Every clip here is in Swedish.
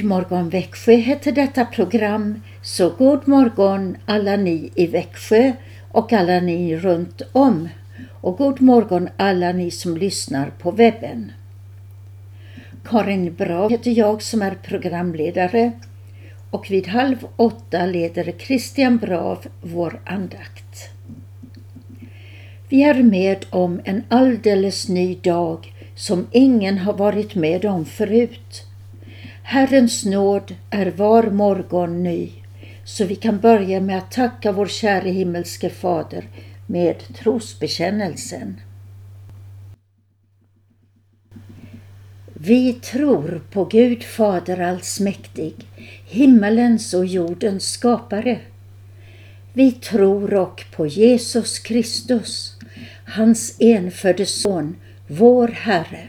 God morgon Växjö heter detta program, så god morgon alla ni i Växjö och alla ni runt om. Och god morgon alla ni som lyssnar på webben. Karin Bra heter jag som är programledare och vid halv åtta leder Christian Brav vår andakt. Vi är med om en alldeles ny dag som ingen har varit med om förut. Herrens nåd är var morgon ny, så vi kan börja med att tacka vår käre himmelske Fader med trosbekännelsen. Vi tror på Gud Fader allsmäktig, himmelens och jordens skapare. Vi tror och på Jesus Kristus, hans enfödde Son, vår Herre,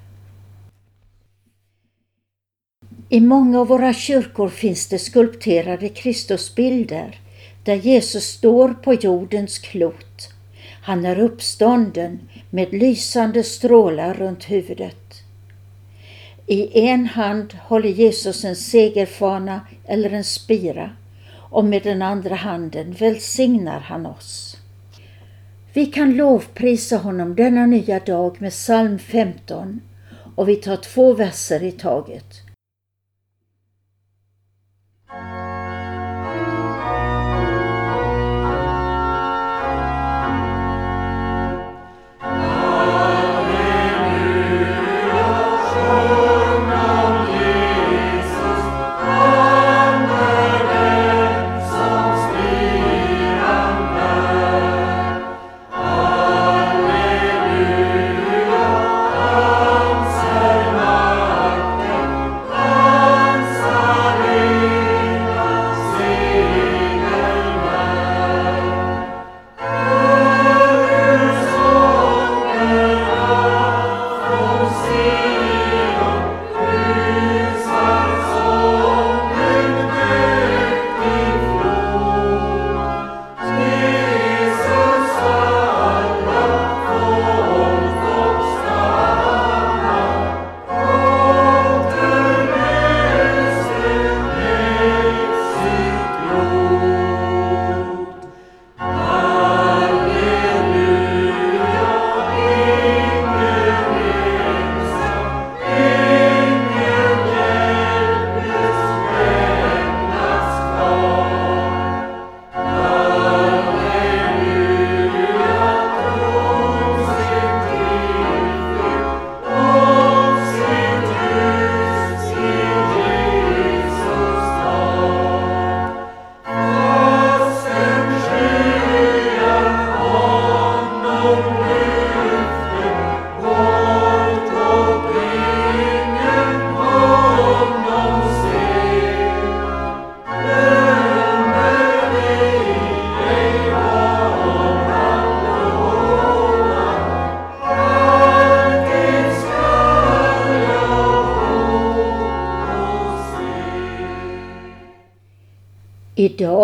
I många av våra kyrkor finns det skulpterade Kristusbilder där Jesus står på jordens klot. Han är uppstånden med lysande strålar runt huvudet. I en hand håller Jesus en segerfana eller en spira och med den andra handen välsignar han oss. Vi kan lovprisa honom denna nya dag med psalm 15 och vi tar två verser i taget.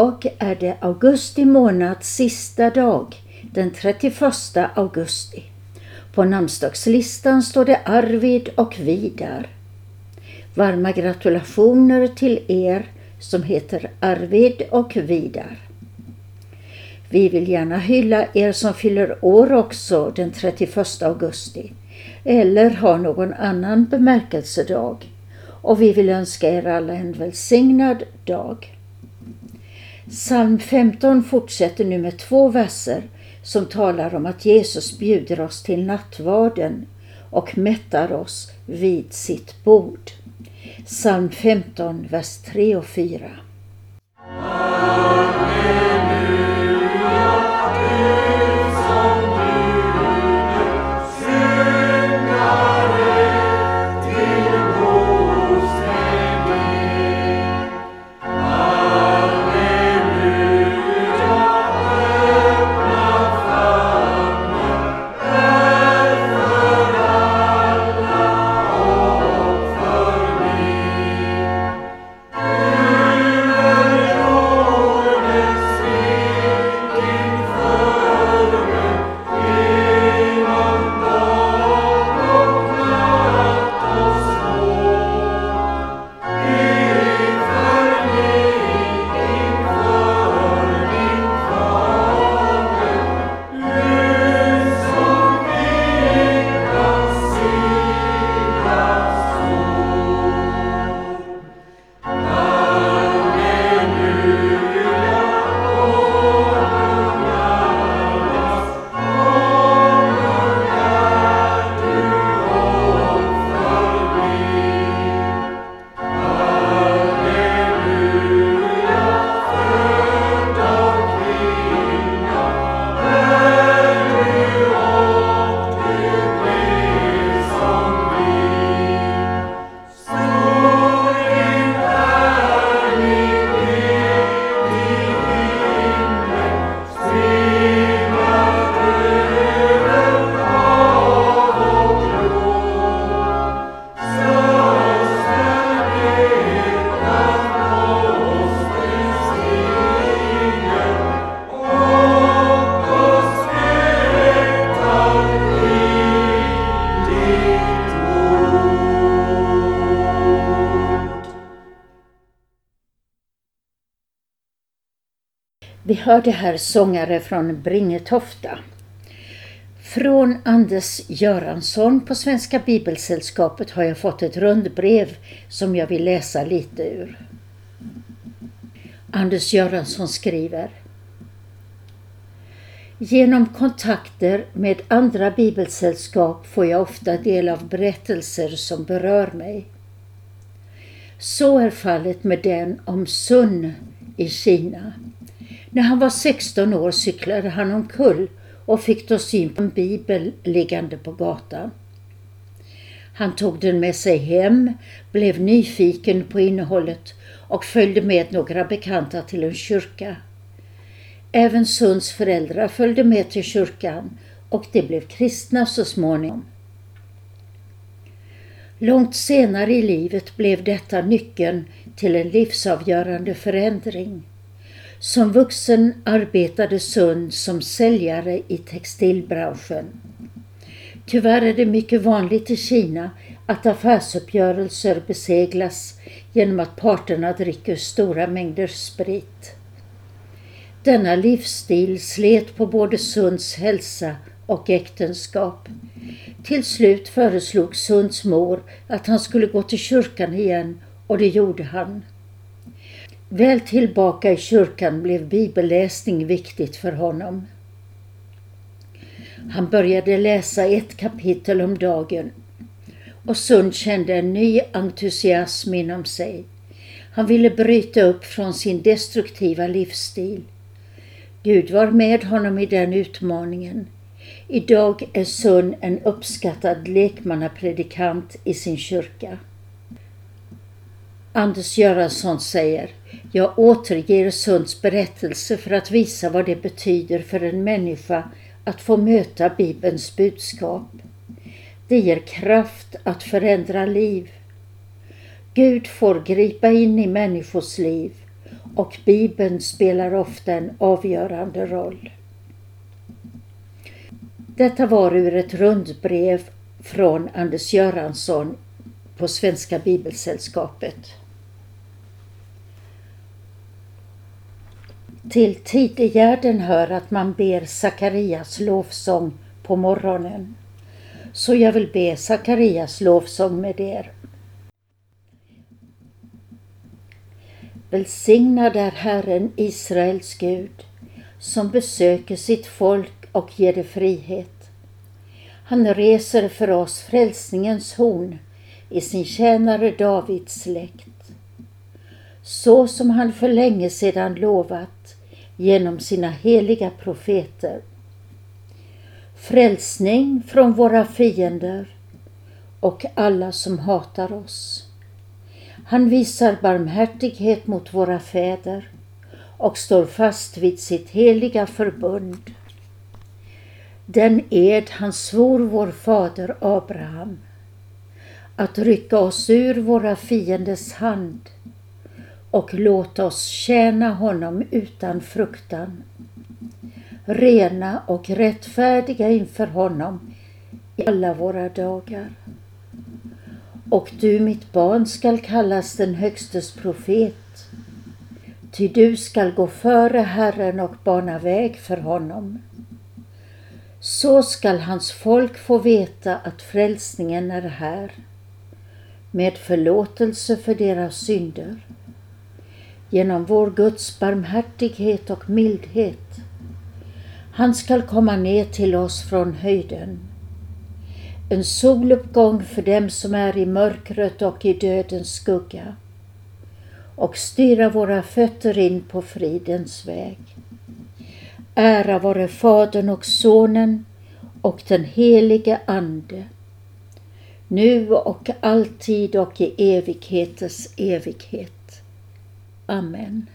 Idag är det augusti månads sista dag, den 31 augusti. På namnsdagslistan står det Arvid och Vidar. Varma gratulationer till er som heter Arvid och Vidar. Vi vill gärna hylla er som fyller år också den 31 augusti eller har någon annan bemärkelsedag och vi vill önska er alla en välsignad dag. Psalm 15 fortsätter nu med två verser som talar om att Jesus bjuder oss till nattvarden och mättar oss vid sitt bord. Psalm 15, vers 3 och 4. Vi hörde här sångare från Bringetofta. Från Anders Göransson på Svenska Bibelsällskapet har jag fått ett rundbrev som jag vill läsa lite ur. Anders Göransson skriver Genom kontakter med andra bibelsällskap får jag ofta del av berättelser som berör mig. Så är fallet med den om Sun i Kina. När han var 16 år cyklade han omkull och fick då syn på en bibel liggande på gatan. Han tog den med sig hem, blev nyfiken på innehållet och följde med några bekanta till en kyrka. Även Sunds föräldrar följde med till kyrkan och de blev kristna så småningom. Långt senare i livet blev detta nyckeln till en livsavgörande förändring. Som vuxen arbetade Sund som säljare i textilbranschen. Tyvärr är det mycket vanligt i Kina att affärsuppgörelser beseglas genom att parterna dricker stora mängder sprit. Denna livsstil slet på både Sunds hälsa och äktenskap. Till slut föreslog Sunds mor att han skulle gå till kyrkan igen och det gjorde han. Väl tillbaka i kyrkan blev bibelläsning viktigt för honom. Han började läsa ett kapitel om dagen och Sund kände en ny entusiasm inom sig. Han ville bryta upp från sin destruktiva livsstil. Gud var med honom i den utmaningen. Idag är Sun en uppskattad lekmannapredikant i sin kyrka. Anders Göransson säger Jag återger Sunds berättelse för att visa vad det betyder för en människa att få möta Bibelns budskap. Det ger kraft att förändra liv. Gud får gripa in i människors liv och Bibeln spelar ofta en avgörande roll. Detta var ur ett rundbrev från Anders Göransson på Svenska Bibelsällskapet. Till tidegärden hör att man ber Sakarias lovsång på morgonen. Så jag vill be Sakarias lovsång med er. Välsignad är Herren Israels Gud som besöker sitt folk och ger det frihet. Han reser för oss frälsningens horn i sin tjänare Davids släkt. Så som han för länge sedan lovat genom sina heliga profeter. Frälsning från våra fiender och alla som hatar oss. Han visar barmhärtighet mot våra fäder och står fast vid sitt heliga förbund. Den ed han svor vår fader Abraham att rycka oss ur våra fienders hand och låt oss tjäna honom utan fruktan. Rena och rättfärdiga inför honom i alla våra dagar. Och du, mitt barn, skall kallas den Högstes profet. Ty du skall gå före Herren och bana väg för honom. Så skall hans folk få veta att frälsningen är här, med förlåtelse för deras synder. Genom vår Guds barmhärtighet och mildhet. Han skall komma ner till oss från höjden en soluppgång för dem som är i mörkret och i dödens skugga och styra våra fötter in på fridens väg. Ära vare Fadern och Sonen och den helige Ande, nu och alltid och i evigheters evighet. Amen.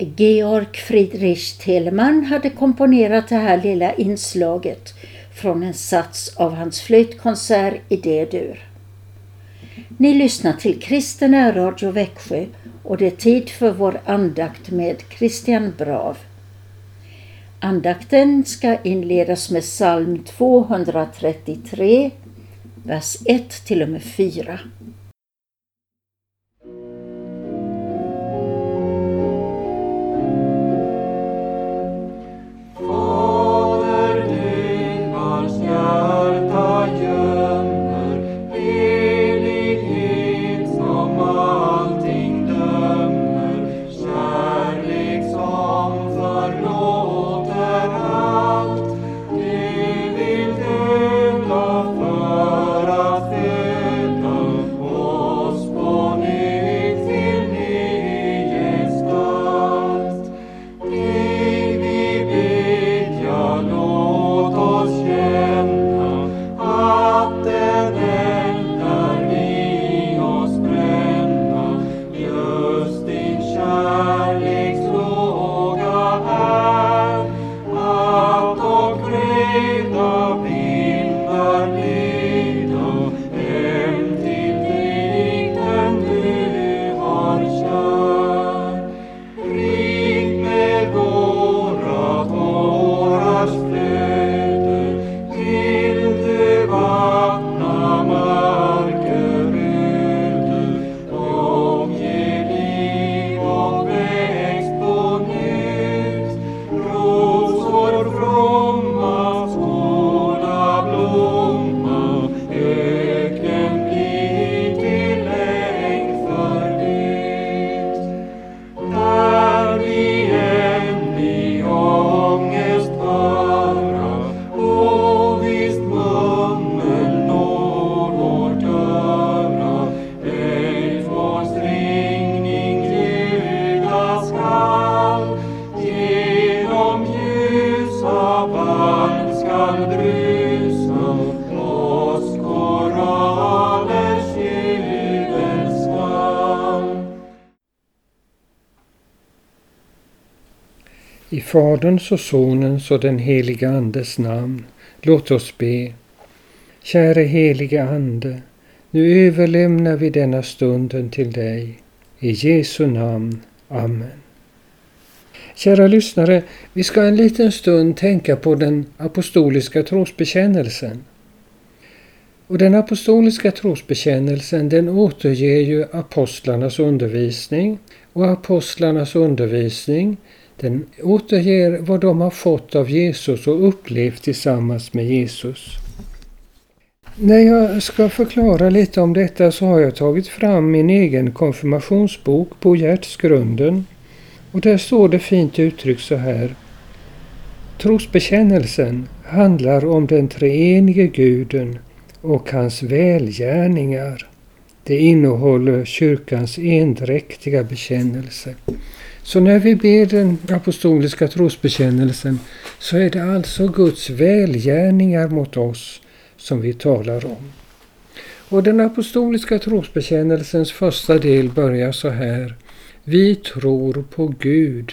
Georg Friedrich Telemann hade komponerat det här lilla inslaget från en sats av hans flöjtkonsert i D-dur. Ni lyssnar till Kristen Radio Växjö och det är tid för vår andakt med Christian Brav. Andakten ska inledas med psalm 233, vers 1 till och med 4. Faderns och Sonens och den helige Andes namn. Låt oss be. Käre helige Ande, nu överlämnar vi denna stunden till dig. I Jesu namn. Amen. Kära lyssnare, vi ska en liten stund tänka på den apostoliska trosbekännelsen. Och den apostoliska trosbekännelsen den återger ju apostlarnas undervisning och apostlarnas undervisning den återger vad de har fått av Jesus och upplevt tillsammans med Jesus. När jag ska förklara lite om detta så har jag tagit fram min egen konfirmationsbok på Hjärtsgrunden. Och där står det fint uttryckt så här. Trosbekännelsen handlar om den treenige guden och hans välgärningar. Det innehåller kyrkans endräktiga bekännelse. Så när vi ber den apostoliska trosbekännelsen så är det alltså Guds välgärningar mot oss som vi talar om. Och den apostoliska trosbekännelsens första del börjar så här. Vi tror på Gud,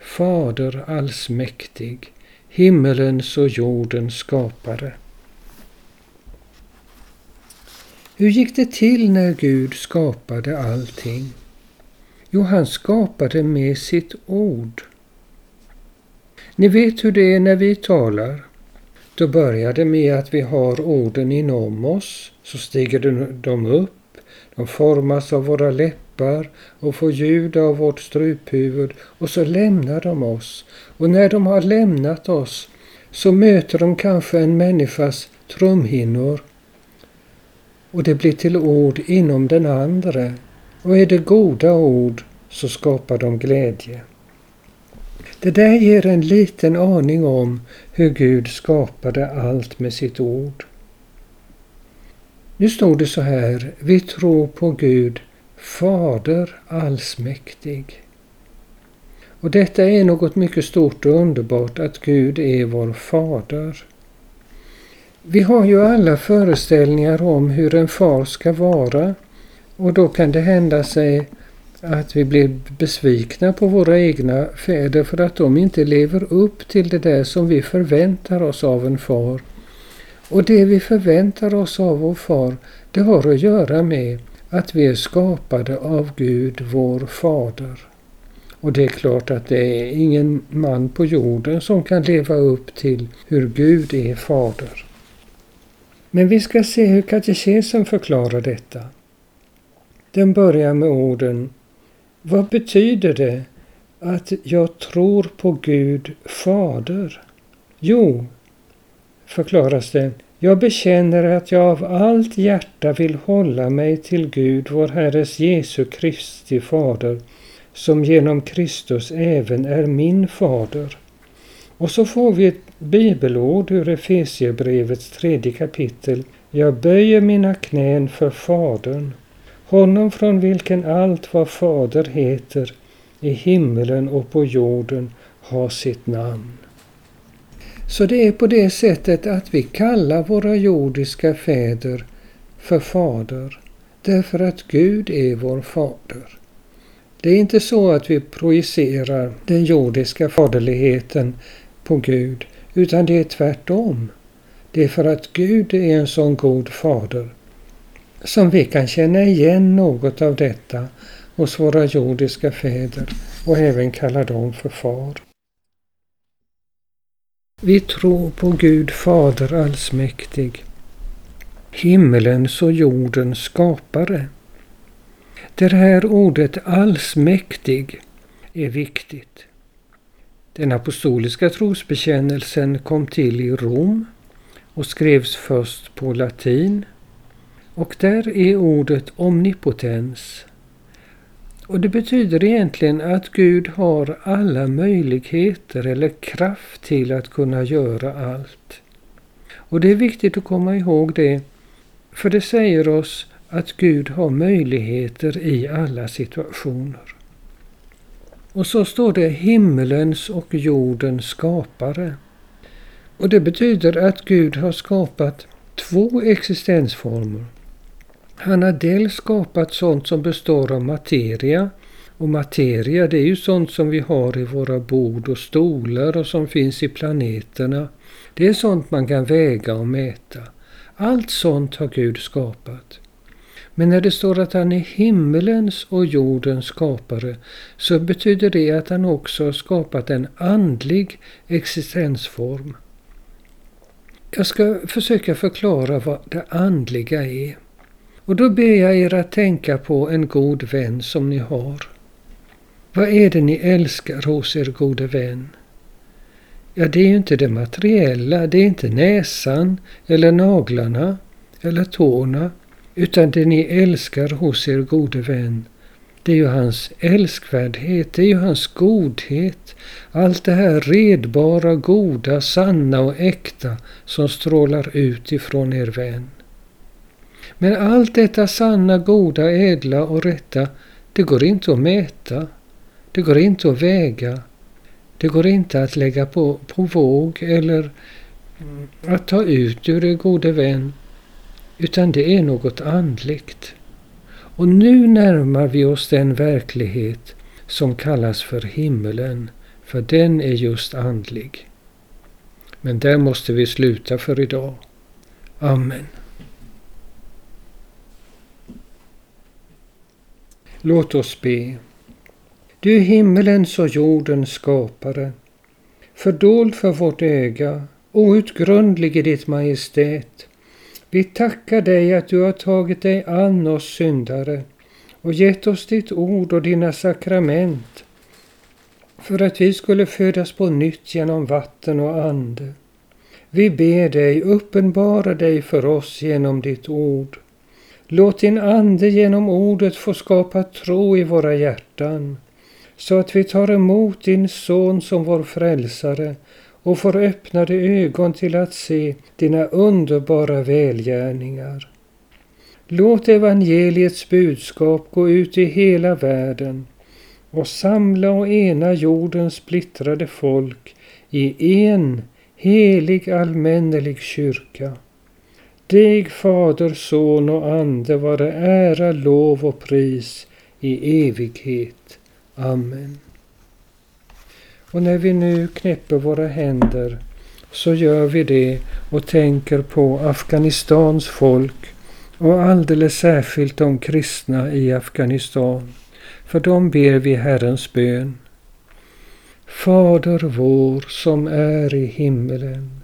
Fader allsmäktig, himmelens och jordens skapare. Hur gick det till när Gud skapade allting? Jo, han skapade med sitt ord. Ni vet hur det är när vi talar. Då börjar det med att vi har orden inom oss, så stiger de upp, de formas av våra läppar och får ljud av vårt struphuvud och så lämnar de oss. Och när de har lämnat oss så möter de kanske en människas trumhinnor och det blir till ord inom den andra. Och är det goda ord så skapar de glädje. Det där ger en liten aning om hur Gud skapade allt med sitt ord. Nu står det så här, vi tror på Gud, Fader allsmäktig. Och detta är något mycket stort och underbart att Gud är vår Fader. Vi har ju alla föreställningar om hur en far ska vara och då kan det hända sig att vi blir besvikna på våra egna fäder för att de inte lever upp till det där som vi förväntar oss av en far. Och det vi förväntar oss av vår far, det har att göra med att vi är skapade av Gud, vår fader. Och det är klart att det är ingen man på jorden som kan leva upp till hur Gud är fader. Men vi ska se hur katekesen förklarar detta. Den börjar med orden Vad betyder det att jag tror på Gud Fader? Jo, förklaras det, jag bekänner att jag av allt hjärta vill hålla mig till Gud, vår Herres Jesu Kristi Fader, som genom Kristus även är min fader. Och så får vi ett bibelord ur Efesierbrevets tredje kapitel. Jag böjer mina knän för Fadern, honom från vilken allt vad Fader heter i himmelen och på jorden har sitt namn. Så det är på det sättet att vi kallar våra jordiska fäder för Fader, därför att Gud är vår Fader. Det är inte så att vi projicerar den jordiska faderligheten på Gud, utan det är tvärtom. Det är för att Gud är en sån god fader som vi kan känna igen något av detta hos våra jordiska fäder och även kalla dem för far. Vi tror på Gud Fader allsmäktig, himmelens och jordens skapare. Det här ordet allsmäktig är viktigt. Den apostoliska trosbekännelsen kom till i Rom och skrevs först på latin. Och där är ordet omnipotens. Och det betyder egentligen att Gud har alla möjligheter eller kraft till att kunna göra allt. Och det är viktigt att komma ihåg det, för det säger oss att Gud har möjligheter i alla situationer. Och så står det himmelens och jordens skapare. Och det betyder att Gud har skapat två existensformer. Han har dels skapat sånt som består av materia Och materia det är ju sånt som vi har i våra bord och stolar och som finns i planeterna. Det är sånt man kan väga och mäta. Allt sånt har Gud skapat. Men när det står att han är himmelens och jordens skapare så betyder det att han också har skapat en andlig existensform. Jag ska försöka förklara vad det andliga är. Och då ber jag er att tänka på en god vän som ni har. Vad är det ni älskar hos er gode vän? Ja, det är ju inte det materiella, det är inte näsan eller naglarna eller tårna, utan det ni älskar hos er gode vän, det är ju hans älskvärdhet, det är ju hans godhet, allt det här redbara, goda, sanna och äkta som strålar ut ifrån er vän. Men allt detta sanna, goda, ädla och rätta, det går inte att mäta. Det går inte att väga. Det går inte att lägga på, på våg eller att ta ut ur er gode vän. Utan det är något andligt. Och nu närmar vi oss den verklighet som kallas för himmelen, för den är just andlig. Men där måste vi sluta för idag. Amen. Låt oss be. Du himmelens och jordens skapare, fördold för vårt öga, outgrundlig i ditt majestät. Vi tackar dig att du har tagit dig an oss syndare och gett oss ditt ord och dina sakrament för att vi skulle födas på nytt genom vatten och ande. Vi ber dig uppenbara dig för oss genom ditt ord. Låt din ande genom ordet få skapa tro i våra hjärtan så att vi tar emot din son som vår frälsare och får öppnade ögon till att se dina underbara välgärningar. Låt evangeliets budskap gå ut i hela världen och samla och ena jordens splittrade folk i en helig allmännelig kyrka. Dig, Fader, Son och Ande vare ära, lov och pris i evighet. Amen. Och när vi nu knäpper våra händer så gör vi det och tänker på Afghanistans folk och alldeles särskilt de kristna i Afghanistan. För dem ber vi Herrens bön. Fader vår som är i himmelen.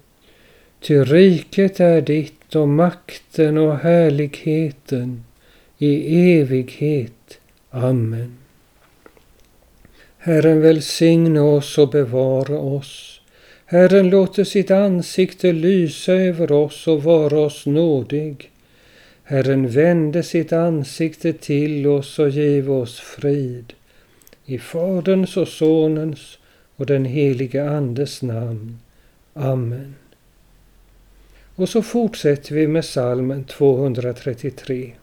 Ty riket är ditt och makten och härligheten i evighet. Amen. Herren välsigne oss och bevara oss. Herren låter sitt ansikte lysa över oss och vara oss nådig. Herren vände sitt ansikte till oss och giv oss frid. I Faderns och Sonens och den helige Andes namn. Amen. Och så fortsätter vi med psalm 233.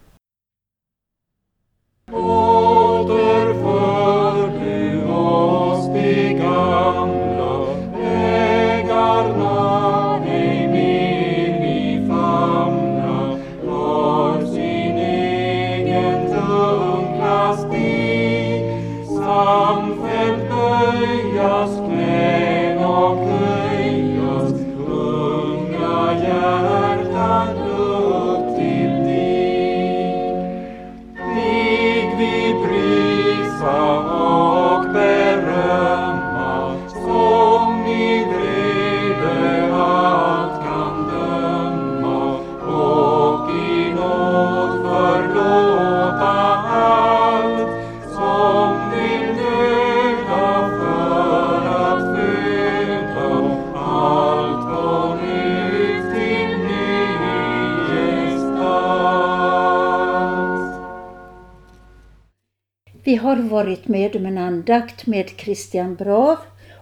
Varit med om en andakt med Christian Brav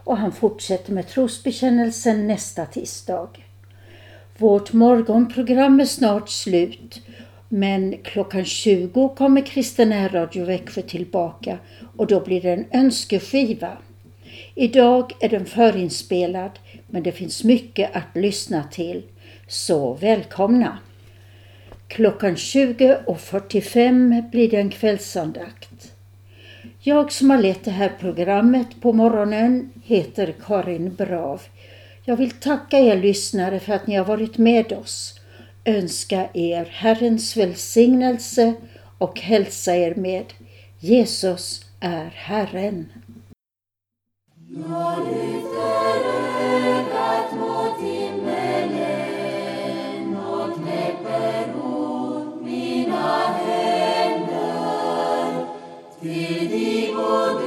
och han fortsätter med trosbekännelsen nästa tisdag. Vårt morgonprogram är snart slut men klockan 20 kommer Kristen Radio Växjö tillbaka och då blir det en önskeskiva. Idag är den förinspelad men det finns mycket att lyssna till. Så välkomna! Klockan 20.45 blir det en kvällsandakt. Jag som har lett det här programmet på morgonen heter Karin Brav. Jag vill tacka er lyssnare för att ni har varit med oss. Önska er Herrens välsignelse och hälsa er med Jesus är Herren. Jag lyfter ögat mot himmelen dig,